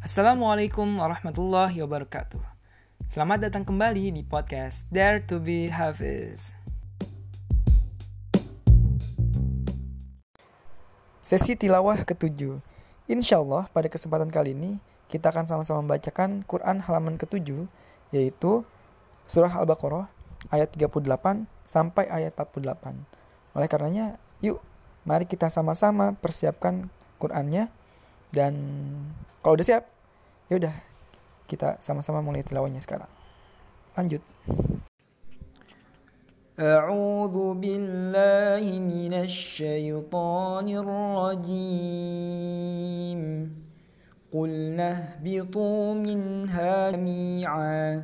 Assalamualaikum warahmatullahi wabarakatuh. Selamat datang kembali di podcast Dare to be Hafiz. Sesi tilawah ketujuh. Insya Allah pada kesempatan kali ini kita akan sama-sama membacakan Quran halaman ketujuh yaitu surah Al-Baqarah ayat 38 sampai ayat 48. Oleh karenanya, yuk mari kita sama-sama persiapkan Qurannya dan kalau udah siap, ya udah kita sama-sama mulai tilawahnya sekarang. Lanjut. أعوذ بالله من الشيطان الرجيم قلنا اهبطوا منها جميعا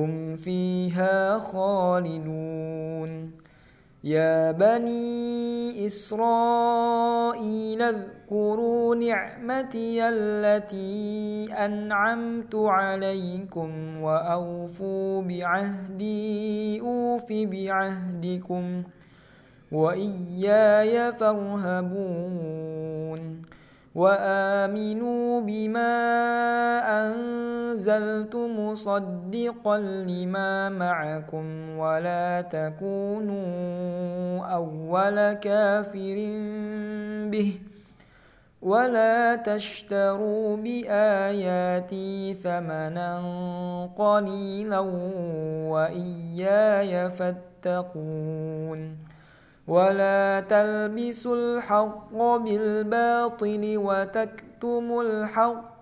هم فيها خالدون. يا بني إسرائيل اذكروا نعمتي التي أنعمت عليكم وأوفوا بعهدي أوف بعهدكم وإياي فارهبون. وآمنوا بما أنزلت مصدقا لما معكم ولا تكونوا أول كافر به ولا تشتروا بآياتي ثمنا قليلا وإياي فاتقون ولا تلبسوا الحق بالباطل وتكتموا الحق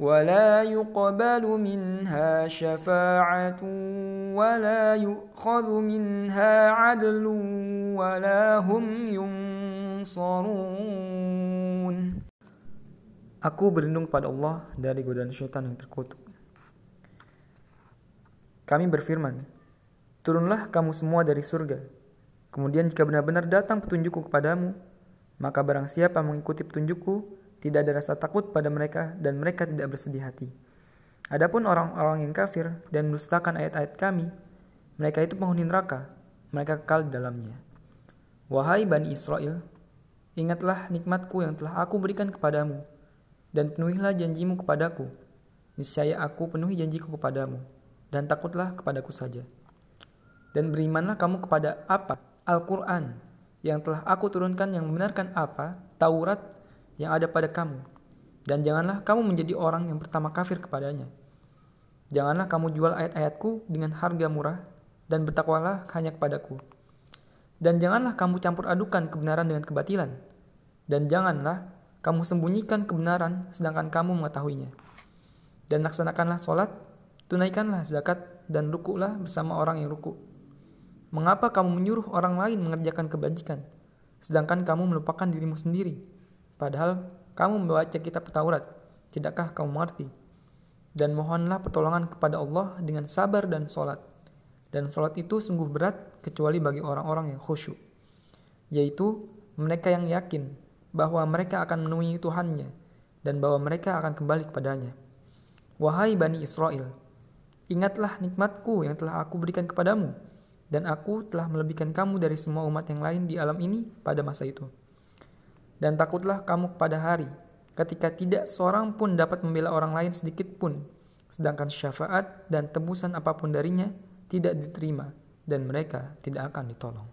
ولا يقبل منها شفاعة ولا يؤخذ منها عدل ولا هم ينصرون Aku berlindung pada Allah dari godaan syaitan yang terkutuk. Kami berfirman, Turunlah kamu semua dari surga. Kemudian jika benar-benar datang petunjukku kepadamu, maka barang siapa mengikuti petunjukku, tidak ada rasa takut pada mereka dan mereka tidak bersedih hati. Adapun orang-orang yang kafir dan mendustakan ayat-ayat kami, mereka itu penghuni neraka, mereka kekal di dalamnya. Wahai Bani Israel, ingatlah nikmatku yang telah aku berikan kepadamu, dan penuhilah janjimu kepadaku. Niscaya aku penuhi janjiku kepadamu, dan takutlah kepadaku saja dan berimanlah kamu kepada apa? Al-Quran yang telah aku turunkan yang membenarkan apa? Taurat yang ada pada kamu. Dan janganlah kamu menjadi orang yang pertama kafir kepadanya. Janganlah kamu jual ayat-ayatku dengan harga murah dan bertakwalah hanya kepadaku. Dan janganlah kamu campur adukan kebenaran dengan kebatilan. Dan janganlah kamu sembunyikan kebenaran sedangkan kamu mengetahuinya. Dan laksanakanlah sholat, tunaikanlah zakat, dan rukuklah bersama orang yang rukuk Mengapa kamu menyuruh orang lain mengerjakan kebajikan, sedangkan kamu melupakan dirimu sendiri. Padahal kamu membaca kitab Taurat, tidakkah kamu mengerti? Dan mohonlah pertolongan kepada Allah dengan sabar dan sholat. Dan sholat itu sungguh berat kecuali bagi orang-orang yang khusyuk. Yaitu mereka yang yakin bahwa mereka akan menemui Tuhannya dan bahwa mereka akan kembali kepadanya. Wahai Bani Israel, ingatlah nikmatku yang telah aku berikan kepadamu dan aku telah melebihkan kamu dari semua umat yang lain di alam ini pada masa itu. Dan takutlah kamu pada hari ketika tidak seorang pun dapat membela orang lain sedikit pun, sedangkan syafaat dan tebusan apa pun darinya tidak diterima dan mereka tidak akan ditolong.